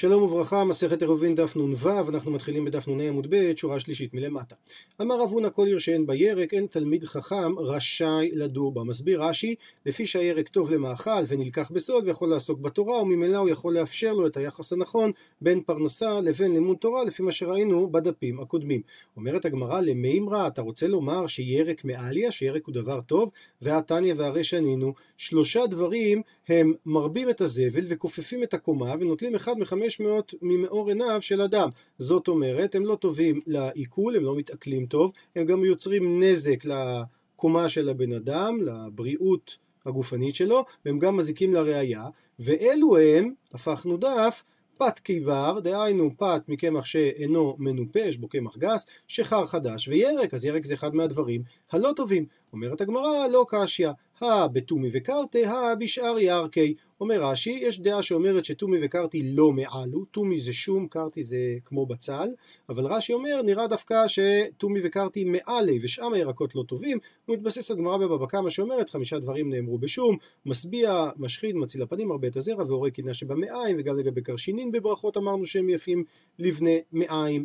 שלום וברכה, מסכת עירובין דף נ"ו, אנחנו מתחילים בדף נ"ה עמוד ב', שורה שלישית מלמטה. אמר רב הונא כל עיר שאין בה ירק, אין תלמיד חכם רשאי לדור בה. מסביר רש"י, לפי שהירק טוב למאכל ונלקח בסוד ויכול לעסוק בתורה, וממילא הוא יכול לאפשר לו את היחס הנכון בין פרנסה לבין לימוד תורה, לפי מה שראינו בדפים הקודמים. אומרת הגמרא, למימרא, אתה רוצה לומר שירק מעליה, שירק הוא דבר טוב, והתניא והרי שנינו, שלושה דברים הם מרבים את הזבל וכופפים את הקומה ונוטלים אחד מחמש מאות ממאור עיניו של אדם. זאת אומרת, הם לא טובים לעיכול, הם לא מתעכלים טוב, הם גם יוצרים נזק לקומה של הבן אדם, לבריאות הגופנית שלו, והם גם מזיקים לראייה, ואלו הם, הפכנו דף, פת קיבר, דהיינו פת מקמח שאינו מנופה, יש בו קמח גס, שחר חדש וירק, אז ירק זה אחד מהדברים הלא טובים. אומרת הגמרא, לא קשיא, הא בתומי וקרתי, הא בשאר ירקי. אומר רש"י, יש דעה שאומרת שתומי וקרתי לא מעלו, תומי זה שום, קרתי זה כמו בצל, אבל רש"י אומר, נראה דווקא שתומי וקרתי מעלי, ושאר הירקות לא טובים, הוא מתבסס על גמרא בבבא קמא שאומרת, חמישה דברים נאמרו בשום, משביע, משחית, מציל הפנים, הרבה את הזרע, והורג קדנה שבמעיים, וגם לגבי קרשינין בברכות אמרנו שהם יפים לבני מעיים.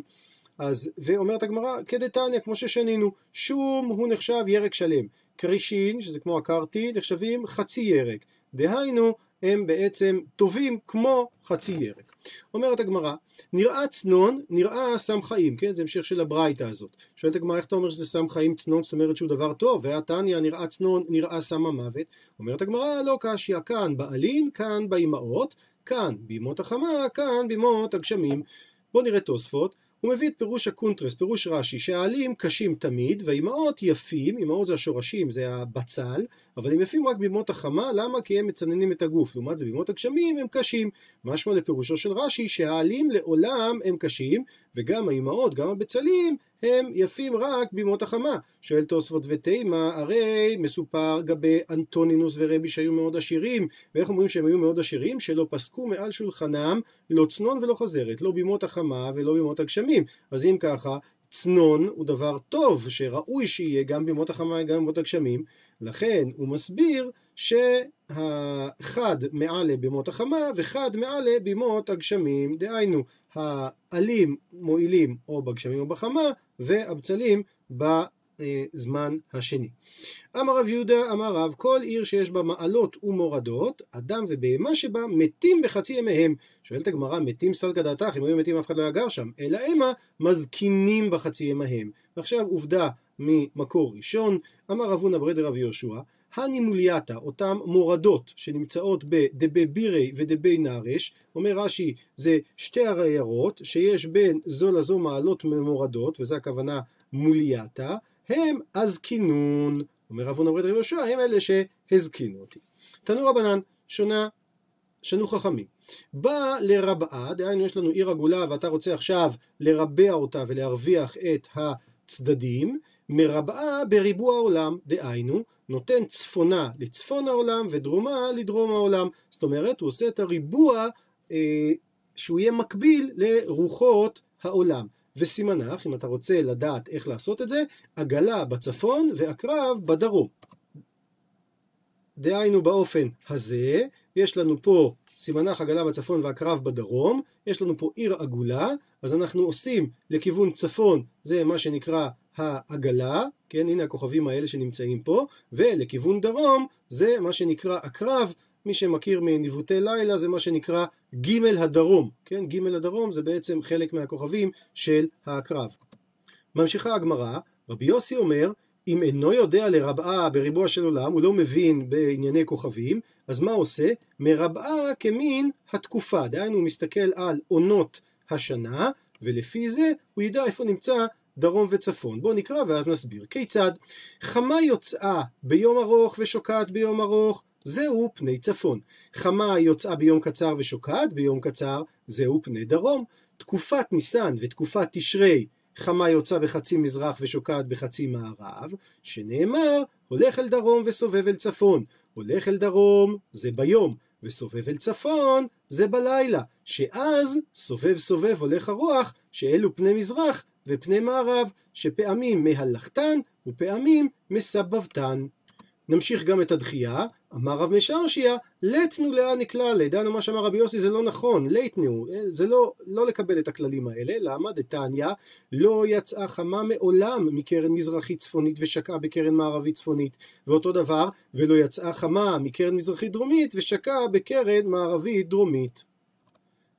אז, ואומרת הגמרא, כדתניא, כמו ששנינו, שום הוא נחשב ירק שלם. קרישין, שזה כמו הקרתי, נחשבים חצי ירק. דהיינו, הם בעצם טובים כמו חצי ירק. אומרת הגמרא, נראה צנון, נראה סם חיים, כן? זה המשך של הברייתא הזאת. שואלת הגמרא, איך אתה אומר שזה סם חיים צנון, זאת אומרת שהוא דבר טוב, והתניא נראה צנון, נראה סם המוות. אומרת הגמרא, לא קשיא, כאן בעלין, כאן באימהות, כאן בימות החמה, כאן בימות הגשמים. בואו נראה תוספות. הוא מביא את פירוש הקונטרס, פירוש רש"י, שהעלים קשים תמיד, והאימהות יפים, אימהות זה השורשים, זה הבצל, אבל הם יפים רק בימות החמה, למה? כי הם מצננים את הגוף, לעומת זה בימות הגשמים הם קשים. משמע לפירושו של רש"י, שהעלים לעולם הם קשים, וגם האימהות, גם הבצלים, הם יפים רק בימות החמה. שואל תוספות ותימה, הרי מסופר גבי אנטונינוס ורבי שהיו מאוד עשירים, ואיך אומרים שהם היו מאוד עשירים? שלא פסקו מעל שולחנם לא צנון ולא חזרת, לא בימות החמה ולא בימות הגשמים. אז אם ככה, צנון הוא דבר טוב, שראוי שיהיה גם בימות החמה וגם בימות הגשמים, לכן הוא מסביר שהחד מעלה בימות החמה וחד מעלה בימות הגשמים, דהיינו העלים מועילים או בגשמים או בחמה והבצלים בזמן השני. אמר רב יהודה אמר רב כל עיר שיש בה מעלות ומורדות אדם ובהמה שבה מתים בחצי ימיהם. שואלת הגמרא מתים סלקא דעתך? אם היו מתים אף אחד לא היה גר שם. אלא המה מזקינים בחצי ימיהם. ועכשיו עובדה ממקור ראשון אמר רב הונא ברד רב יהושע הנימולייתא, אותן מורדות שנמצאות בדבי בירי ודבי נרש, אומר רש"י זה שתי הריירות שיש בין זו לזו מעלות מורדות, וזה הכוונה מולייתא, הם הזקינון, אומר רב הונא ברד רב יהושע, הם אלה שהזקינו אותי. תנו רבנן, שונה, שנו חכמים. בא לרבעה, דהיינו יש לנו עיר עגולה ואתה רוצה עכשיו לרבע אותה ולהרוויח את הצדדים, מרבעה בריבוע העולם, דהיינו, נותן צפונה לצפון העולם ודרומה לדרום העולם. זאת אומרת, הוא עושה את הריבוע אה, שהוא יהיה מקביל לרוחות העולם. וסימנך, אם אתה רוצה לדעת איך לעשות את זה, עגלה בצפון ועקרב בדרום. דהיינו באופן הזה, יש לנו פה סימנך עגלה בצפון ועקרב בדרום, יש לנו פה עיר עגולה, אז אנחנו עושים לכיוון צפון, זה מה שנקרא העגלה, כן, הנה הכוכבים האלה שנמצאים פה, ולכיוון דרום זה מה שנקרא עקרב, מי שמכיר מניווטי לילה זה מה שנקרא ג' הדרום, כן, ג' הדרום זה בעצם חלק מהכוכבים של העקרב. ממשיכה הגמרא, רבי יוסי אומר, אם אינו יודע לרבעה בריבוע של עולם, הוא לא מבין בענייני כוכבים, אז מה עושה? מרבעה כמין התקופה, דהיינו הוא מסתכל על עונות השנה, ולפי זה הוא ידע איפה נמצא דרום וצפון. בואו נקרא ואז נסביר. כיצד? חמה יוצאה ביום ארוך ושוקעת ביום ארוך, זהו פני צפון. חמה יוצאה ביום קצר ושוקעת ביום קצר, זהו פני דרום. תקופת ניסן ותקופת תשרי, חמה יוצאה בחצי מזרח ושוקעת בחצי מערב, שנאמר, הולך אל דרום וסובב אל צפון. הולך אל דרום זה ביום, וסובב אל צפון זה בלילה, שאז סובב סובב הולך הרוח, שאלו פני מזרח ופני מערב, שפעמים מהלכתן ופעמים מסבבתן. נמשיך גם את הדחייה, אמר רב משרשיה, לתנו לאן נקללה, דנו מה שאמר רבי יוסי זה לא נכון, ליתנו, זה לא, לא לקבל את הכללים האלה, למה? דתניא, לא יצאה חמה מעולם מקרן מזרחית צפונית ושקעה בקרן מערבית צפונית, ואותו דבר, ולא יצאה חמה מקרן מזרחית דרומית ושקעה בקרן מערבית דרומית.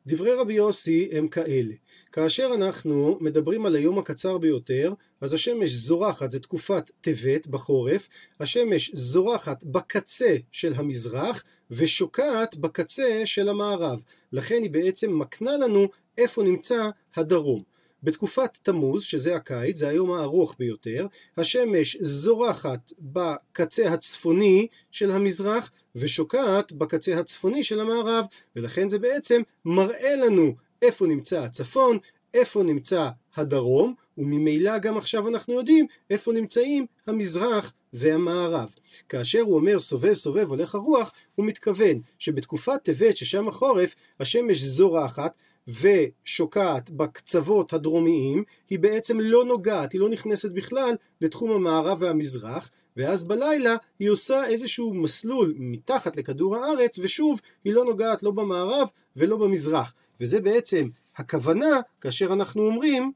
דברי רבי יוסי הם כאלה, כאשר אנחנו מדברים על היום הקצר ביותר, אז השמש זורחת, זה תקופת טבת בחורף, השמש זורחת בקצה של המזרח ושוקעת בקצה של המערב, לכן היא בעצם מקנה לנו איפה נמצא הדרום. בתקופת תמוז, שזה הקיץ, זה היום הארוך ביותר, השמש זורחת בקצה הצפוני של המזרח ושוקעת בקצה הצפוני של המערב, ולכן זה בעצם מראה לנו איפה נמצא הצפון, איפה נמצא הדרום, וממילא גם עכשיו אנחנו יודעים איפה נמצאים המזרח והמערב. כאשר הוא אומר סובב סובב הולך הרוח, הוא מתכוון שבתקופת טבת ששם החורף, השמש זורחת ושוקעת בקצוות הדרומיים, היא בעצם לא נוגעת, היא לא נכנסת בכלל לתחום המערב והמזרח, ואז בלילה היא עושה איזשהו מסלול מתחת לכדור הארץ, ושוב, היא לא נוגעת לא במערב ולא במזרח. וזה בעצם הכוונה כאשר אנחנו אומרים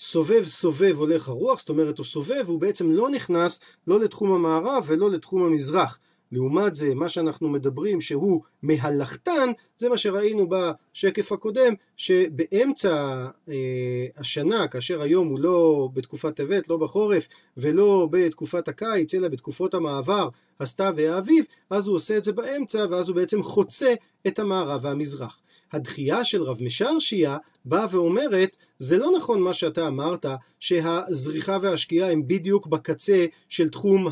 סובב סובב הולך הרוח, זאת אומרת הוא סובב, הוא בעצם לא נכנס לא לתחום המערב ולא לתחום המזרח. לעומת זה, מה שאנחנו מדברים שהוא מהלכתן, זה מה שראינו בשקף הקודם, שבאמצע אה, השנה, כאשר היום הוא לא בתקופת טבת, לא בחורף, ולא בתקופת הקיץ, אלא בתקופות המעבר, הסתיו והאביב, אז הוא עושה את זה באמצע, ואז הוא בעצם חוצה את המערב והמזרח. הדחייה של רב משרשיה באה ואומרת, זה לא נכון מה שאתה אמרת, שהזריחה והשקיעה הם בדיוק בקצה של תחום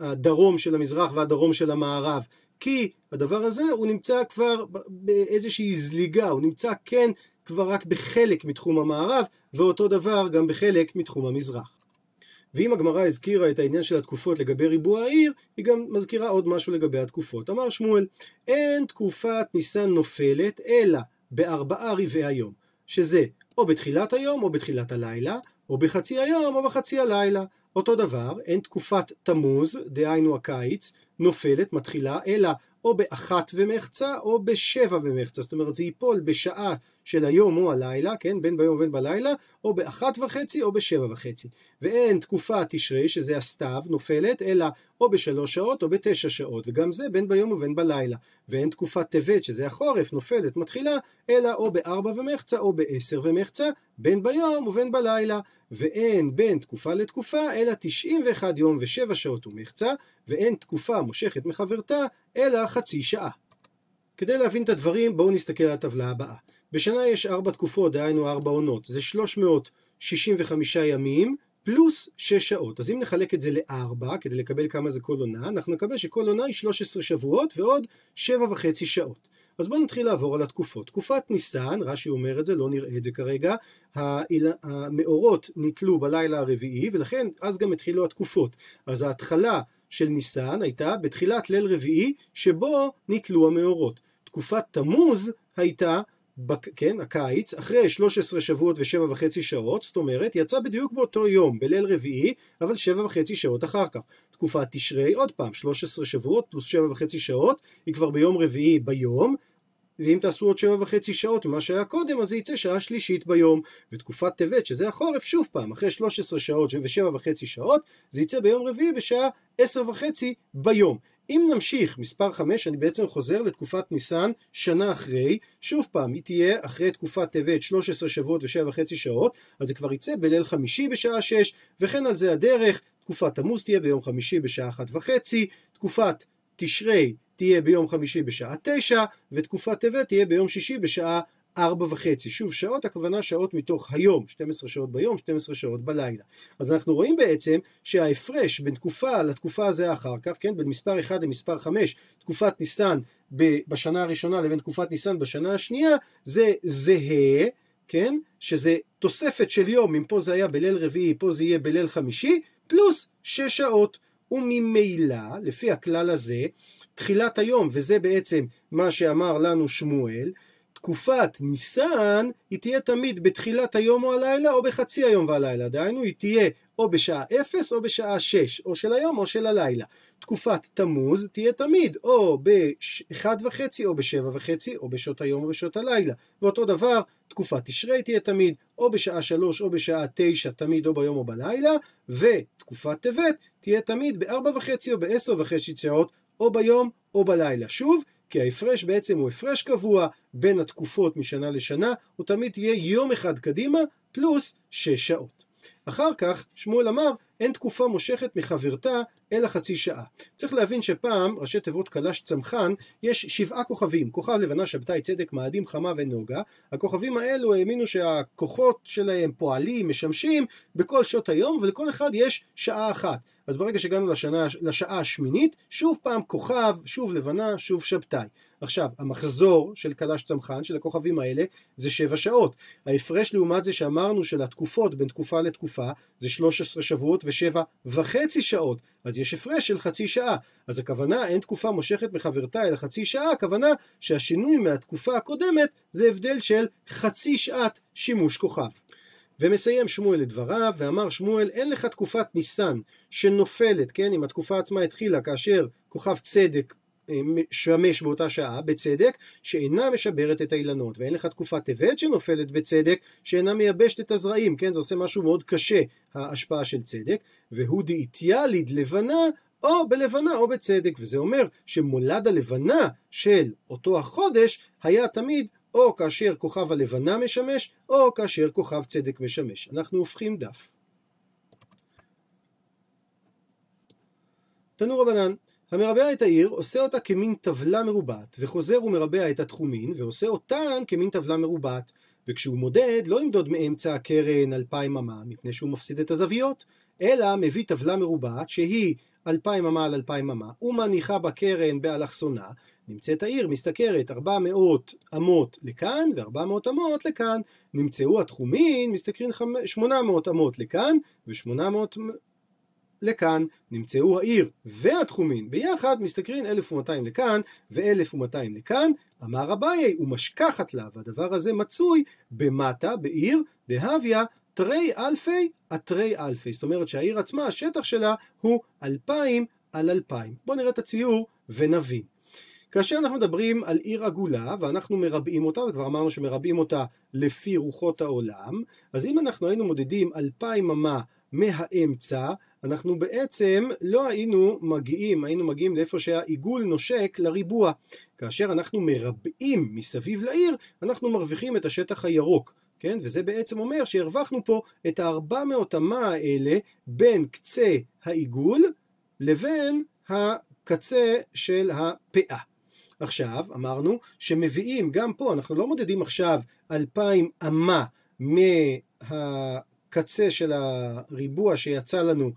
הדרום של המזרח והדרום של המערב. כי הדבר הזה הוא נמצא כבר באיזושהי זליגה, הוא נמצא כן כבר רק בחלק מתחום המערב, ואותו דבר גם בחלק מתחום המזרח. ואם הגמרא הזכירה את העניין של התקופות לגבי ריבוע העיר, היא גם מזכירה עוד משהו לגבי התקופות. אמר שמואל, אין תקופת ניסן נופלת, אלא בארבעה רבעי היום, שזה או בתחילת היום או בתחילת הלילה, או בחצי היום או בחצי הלילה. אותו דבר, אין תקופת תמוז, דהיינו הקיץ, נופלת, מתחילה, אלא או באחת ומחצה או בשבע ומחצה, זאת אומרת זה ייפול בשעה של היום או הלילה, כן, בין ביום ובין בלילה, או באחת וחצי או בשבע וחצי. ואין תקופת תשרי, שזה הסתיו, נופלת, אלא או בשלוש שעות או בתשע שעות, וגם זה בין ביום ובין בלילה. ואין תקופת טבת, שזה החורף, נופלת, מתחילה, אלא או בארבע ומחצה או בעשר ומחצה, בין ביום ובין בלילה. ואין בין תקופה לתקופה, אלא תשעים ואחד יום ושבע שעות ומחצה, ואין תקופה מושכת מחברתה, אלא חצי שעה. כדי להבין את הדברים, בואו נסתכל על הטבלה הבאה. בשנה יש ארבע תקופות, דהיינו ארבע עונות, זה 365 ימים פלוס 6 שעות. אז אם נחלק את זה לארבע, כדי לקבל כמה זה כל עונה, אנחנו נקבל שכל עונה היא 13 שבועות ועוד 7 וחצי שעות. אז בואו נתחיל לעבור על התקופות. תקופת ניסן, רש"י אומר את זה, לא נראה את זה כרגע, המאורות נתלו בלילה הרביעי, ולכן אז גם התחילו התקופות. אז ההתחלה של ניסן הייתה בתחילת ליל רביעי, שבו נתלו המאורות. תקופת תמוז הייתה בק... כן, הקיץ, אחרי 13 שבועות ושבע וחצי שעות, זאת אומרת, יצא בדיוק באותו יום, בליל רביעי, אבל שבע וחצי שעות אחר כך. תקופת תשרי, עוד פעם, 13 שבועות פלוס שבע וחצי שעות, היא כבר ביום רביעי ביום, ואם תעשו עוד שבע וחצי שעות ממה שהיה קודם, אז זה יצא שעה שלישית ביום. ותקופת טבת, שזה החורף, שוב פעם, אחרי 13 שעות ושבע וחצי שעות, זה יצא ביום רביעי בשעה עשר וחצי ביום. אם נמשיך, מספר 5, אני בעצם חוזר לתקופת ניסן שנה אחרי, שוב פעם, היא תהיה אחרי תקופת טבת 13 שבועות ושבע וחצי שעות, אז זה כבר יצא בליל חמישי בשעה 6, וכן על זה הדרך, תקופת תמוז תהיה ביום חמישי בשעה אחת וחצי, תקופת תשרי תהיה ביום חמישי בשעה 9, ותקופת טבת תהיה ביום שישי בשעה ארבע וחצי. שוב, שעות הכוונה שעות מתוך היום, 12 שעות ביום, 12 שעות בלילה. אז אנחנו רואים בעצם שההפרש בין תקופה לתקופה הזה אחר כך, כן, בין מספר 1 למספר 5, תקופת ניסן בשנה הראשונה לבין תקופת ניסן בשנה השנייה, זה זהה, כן, שזה תוספת של יום, אם פה זה היה בליל רביעי, פה זה יהיה בליל חמישי, פלוס 6 שעות. וממילא, לפי הכלל הזה, תחילת היום, וזה בעצם מה שאמר לנו שמואל, תקופת ניסן היא תהיה תמיד בתחילת היום או הלילה או בחצי היום והלילה, דהיינו היא תהיה או בשעה 0 או בשעה 6, או של היום או של הלילה. תקופת תמוז תהיה תמיד או באחד וחצי או בשבע וחצי או בשעות היום או בשעות הלילה. ואותו דבר תקופת תשרי תהיה תמיד או בשעה שלוש או בשעה תשע תמיד או ביום או בלילה ותקופת טבת תהיה תמיד בארבע וחצי או בעשר וחצי שעות או ביום או בלילה. שוב, כי ההפרש בעצם הוא הפרש קבוע בין התקופות משנה לשנה, הוא תמיד תהיה יום אחד קדימה פלוס שש שעות. אחר כך שמואל אמר אין תקופה מושכת מחברתה אלא חצי שעה. צריך להבין שפעם ראשי תיבות קלש צמחן יש שבעה כוכבים כוכב לבנה שבתאי צדק מאדים חמה ונוגה הכוכבים האלו האמינו שהכוחות שלהם פועלים משמשים בכל שעות היום ולכל אחד יש שעה אחת אז ברגע שהגענו לשנה, לשעה השמינית שוב פעם כוכב שוב לבנה שוב שבתאי עכשיו, המחזור של קלש צמחן, של הכוכבים האלה, זה שבע שעות. ההפרש לעומת זה שאמרנו של התקופות בין תקופה לתקופה, זה 13 שבועות ושבע וחצי שעות. אז יש הפרש של חצי שעה. אז הכוונה, אין תקופה מושכת מחברתה אלא חצי שעה, הכוונה שהשינוי מהתקופה הקודמת זה הבדל של חצי שעת שימוש כוכב. ומסיים שמואל את דבריו, ואמר שמואל, אין לך תקופת ניסן שנופלת, כן, אם התקופה עצמה התחילה כאשר כוכב צדק משמש באותה שעה, בצדק, שאינה משברת את האילנות, ואין לך תקופת טבת שנופלת בצדק, שאינה מייבשת את הזרעים, כן, זה עושה משהו מאוד קשה, ההשפעה של צדק, והוא דאיטיאליד לבנה, או בלבנה או בצדק, וזה אומר שמולד הלבנה של אותו החודש היה תמיד או כאשר כוכב הלבנה משמש, או כאשר כוכב צדק משמש. אנחנו הופכים דף. תנו רבנן, המרבע את העיר עושה אותה כמין טבלה מרובעת, וחוזר ומרבע את התחומין, ועושה אותן כמין טבלה מרובעת. וכשהוא מודד, לא ימדוד מאמצע הקרן אלפיים אמה, מפני שהוא מפסיד את הזוויות, אלא מביא טבלה מרובעת, שהיא אלפיים אמה על אלפיים אמה, ומניחה בקרן באלכסונה, נמצאת העיר משתכרת 400 אמות לכאן ו-400 אמות לכאן. נמצאו התחומין, משתכרים 800 אמות לכאן ו-800 לכאן, נמצאו העיר והתחומין ביחד, משתכרים 1200 לכאן ו-1200 לכאן, אמר אביי, ומשכחת לה, והדבר הזה מצוי במטה, בעיר, דהביה, תרי אלפי התרי אלפי. זאת אומרת שהעיר עצמה, השטח שלה הוא 2,000 על 2,000. בואו נראה את הציור ונבין. כאשר אנחנו מדברים על עיר עגולה ואנחנו מרבעים אותה, וכבר אמרנו שמרבעים אותה לפי רוחות העולם, אז אם אנחנו היינו מודדים 2,000 אמה מהאמצע, אנחנו בעצם לא היינו מגיעים, היינו מגיעים לאיפה שהעיגול נושק לריבוע. כאשר אנחנו מרבעים מסביב לעיר, אנחנו מרוויחים את השטח הירוק. כן? וזה בעצם אומר שהרווחנו פה את הארבע מאות אמה האלה בין קצה העיגול לבין הקצה של הפאה. עכשיו, אמרנו שמביאים, גם פה, אנחנו לא מודדים עכשיו אלפיים אמה מהקצה של הריבוע שיצא לנו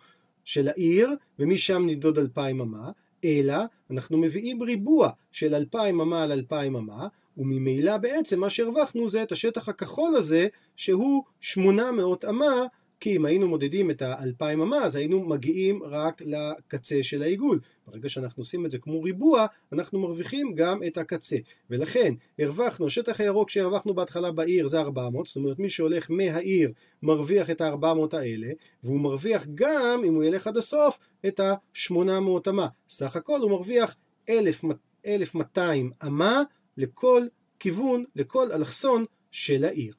של העיר, ומשם נמדוד אלפיים אמה, אלא אנחנו מביאים ריבוע של אלפיים אמה על אלפיים אמה, וממילא בעצם מה שהרווחנו זה את השטח הכחול הזה, שהוא שמונה מאות אמה כי אם היינו מודדים את האלפיים אמה, אז היינו מגיעים רק לקצה של העיגול. ברגע שאנחנו עושים את זה כמו ריבוע, אנחנו מרוויחים גם את הקצה. ולכן, הרווחנו, השטח הירוק שהרווחנו בהתחלה בעיר זה 400, זאת אומרת מי שהולך מהעיר מרוויח את ה-400 האלה, והוא מרוויח גם, אם הוא ילך עד הסוף, את ה-800 אמה. סך הכל הוא מרוויח 1,200 אמה לכל כיוון, לכל אלכסון של העיר.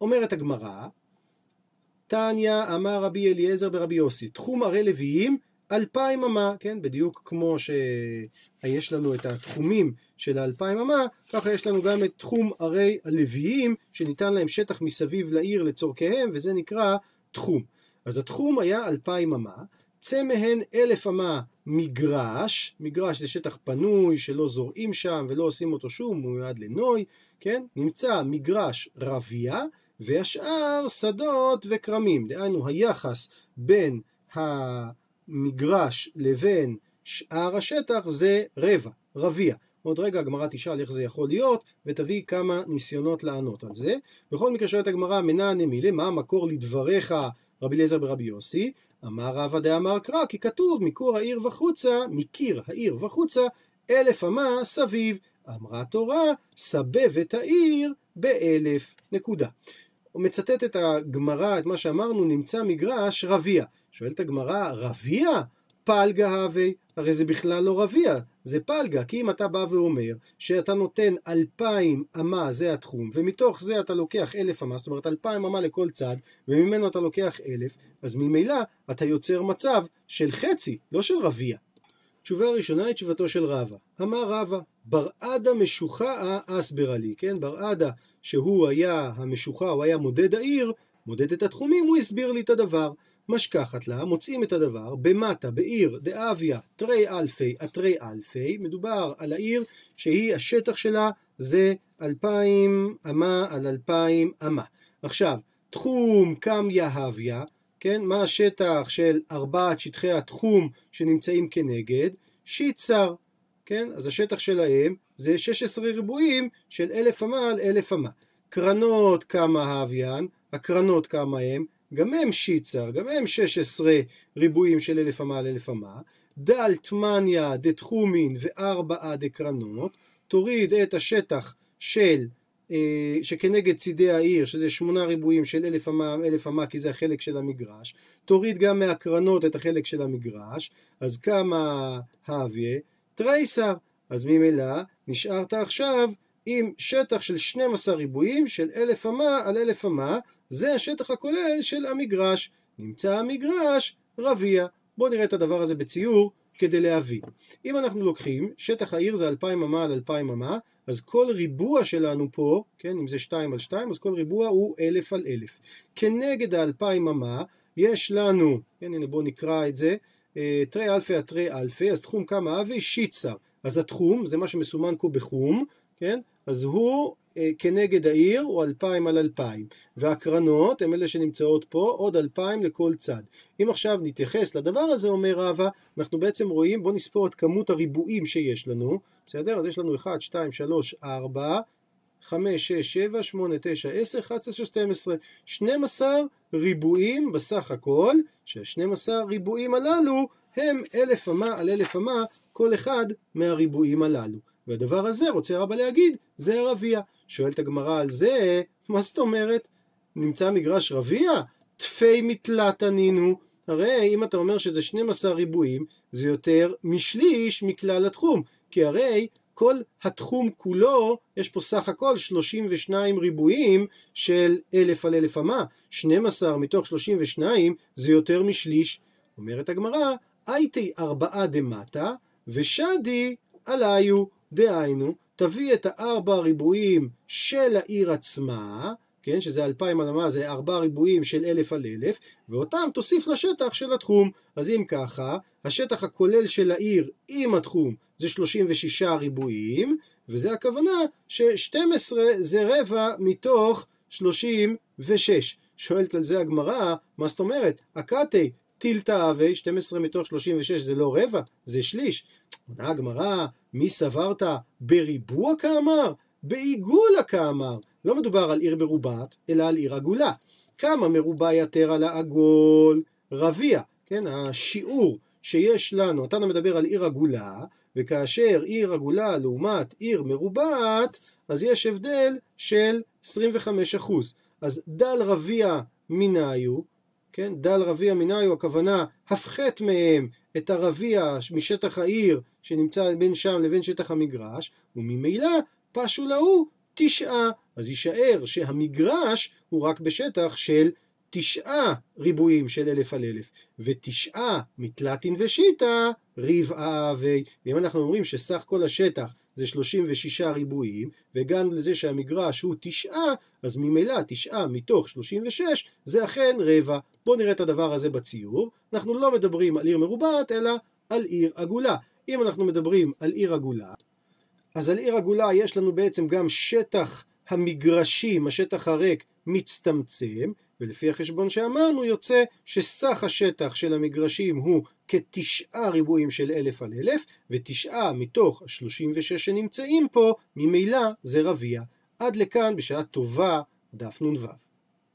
אומרת הגמרא, תניא אמר רבי אליעזר ברבי יוסי, תחום ערי לוויים אלפיים אמה, כן, בדיוק כמו שיש לנו את התחומים של האלפיים אמה, ככה יש לנו גם את תחום ערי הלוויים, שניתן להם שטח מסביב לעיר לצורכיהם, וזה נקרא תחום. אז התחום היה אלפיים אמה, צא מהן אלף אמה מגרש, מגרש זה שטח פנוי שלא זורעים שם ולא עושים אותו שום, הוא מיועד לנוי, כן? נמצא מגרש רבייה, והשאר שדות וכרמים, דהיינו היחס בין המגרש לבין שאר השטח זה רבע, רביע. עוד רגע הגמרא תשאל איך זה יכול להיות, ותביא כמה ניסיונות לענות על זה. בכל מקרה שואלת הגמרא, מנע נמילה, מה המקור לדבריך רבי אליעזר ברבי יוסי? אמר רבא דאמר קרא, כי כתוב מקור העיר וחוצה, מקיר העיר וחוצה, אלף אמה סביב. אמרה התורה, סבב את העיר באלף. נקודה. הוא מצטט את הגמרא, את מה שאמרנו, נמצא מגרש רביע. שואלת הגמרא, רביע? פלגה הווי, הרי זה בכלל לא רביע, זה פלגה, כי אם אתה בא ואומר שאתה נותן אלפיים אמה זה התחום, ומתוך זה אתה לוקח אלף אמה, זאת אומרת אלפיים אמה לכל צד, וממנו אתה לוקח אלף, אז ממילא אתה יוצר מצב של חצי, לא של רביע. תשובה ראשונה היא תשובתו של רבא. אמר רבא, ברעדה משוחאה אסברה לי, כן? ברעדה שהוא היה המשוחה, הוא היה מודד העיר, מודד את התחומים, הוא הסביר לי את הדבר. משכחת לה, מוצאים את הדבר, במטה, בעיר, דאביה, תרי אלפי, אתרי אלפי, מדובר על העיר שהיא, השטח שלה זה אלפיים אמה על אלפיים אמה. עכשיו, תחום קם יהביה, כן, מה השטח של ארבעת שטחי התחום שנמצאים כנגד? שיצר, כן, אז השטח שלהם זה 16 ריבועים של אלף אמה על אלף אמה. קרנות כמה הוויין, הקרנות כמה הם? גם הם שיצר, גם הם 16 ריבועים של אלף אמה על אלף אמה, דל תמניה דתחומין וארבעה דקרנות, תוריד את השטח של, אה, שכנגד צידי העיר, שזה שמונה ריבועים של אלף אמה, אלף אמה, כי זה החלק של המגרש, תוריד גם מהקרנות את החלק של המגרש, אז כמה הוויה? תרייסר. אז ממילא נשארת עכשיו עם שטח של 12 ריבועים של אלף אמה על אלף אמה, זה השטח הכולל של המגרש. נמצא המגרש רביע. בואו נראה את הדבר הזה בציור כדי להבין. אם אנחנו לוקחים, שטח העיר זה 2,000 אמה על 2,000 אמה, אז כל ריבוע שלנו פה, כן, אם זה 2 על 2, אז כל ריבוע הוא 1,000 על 1,000. כנגד ה-2,000 אמה, יש לנו, כן, הנה בואו נקרא את זה, אה, תרי אלפי התרי אלפי, אז תחום כמה אבי שיצר. אז התחום, זה מה שמסומן פה בחום, כן? אז הוא אה, כנגד העיר הוא אלפיים על אלפיים, והקרנות הן אלה שנמצאות פה עוד אלפיים לכל צד. אם עכשיו נתייחס לדבר הזה, אומר רבא, אנחנו בעצם רואים, בואו נספור את כמות הריבועים שיש לנו, בסדר? אז יש לנו 1, 2, 3, 4, 5, 6, 7, 8, 9, 10, 11, 12, 12 ריבועים בסך הכל, שה-12 ריבועים הללו הם אלף אמה על אלף אמה כל אחד מהריבועים הללו. והדבר הזה, רוצה רבא להגיד, זה הרביע. שואלת הגמרא על זה, מה זאת אומרת? נמצא מגרש רביע? תפי מתלת ענינו. הרי אם אתה אומר שזה 12 ריבועים, זה יותר משליש מכלל התחום. כי הרי כל התחום כולו, יש פה סך הכל 32 ריבועים של אלף על אלף אמה. 12 מתוך 32 זה יותר משליש. אומרת הגמרא, הייתי ארבעה דמטה, ושדי עליו, דהיינו, תביא את הארבע ריבועים של העיר עצמה, כן, שזה אלפיים על אמה, זה ארבע ריבועים של אלף על אלף, ואותם תוסיף לשטח של התחום. אז אם ככה, השטח הכולל של העיר עם התחום זה 36 ריבועים, וזה הכוונה ש-12 זה רבע מתוך 36. שואלת על זה הגמרא, מה זאת אומרת? הקאטי טילתא אבי, 12 מתוך 36 זה לא רבע, זה שליש. עונה הגמרא, מי סברת בריבוע כאמר? בעיגולה כאמר. לא מדובר על עיר מרובעת, אלא על עיר עגולה. כמה מרובע יתר על העגול? רביע, כן? השיעור שיש לנו, אתה מדבר על עיר עגולה, וכאשר עיר עגולה לעומת עיר מרובעת, אז יש הבדל של 25%. אז דל רביע מנהיו, כן? דל רביע מנהיו, הכוונה הפחת מהם את הרביע משטח העיר שנמצא בין שם לבין שטח המגרש, וממילא פשו להוא תשעה. אז יישאר שהמגרש הוא רק בשטח של תשעה ריבועים של אלף על אלף, ותשעה מתלתין ושיטה רבעה אבי. ואם אנחנו אומרים שסך כל השטח זה 36 ריבועים, והגענו לזה שהמגרש הוא תשעה, אז ממילא תשעה מתוך 36 זה אכן רבע. בואו נראה את הדבר הזה בציור. אנחנו לא מדברים על עיר מרובעת, אלא על עיר עגולה. אם אנחנו מדברים על עיר עגולה, אז על עיר עגולה יש לנו בעצם גם שטח המגרשים, השטח הריק, מצטמצם, ולפי החשבון שאמרנו יוצא שסך השטח של המגרשים הוא כתשעה ריבועים של אלף על אלף, ותשעה מתוך השלושים ושש שנמצאים פה, ממילא זה רביע. עד לכאן בשעה טובה, דף נ"ו.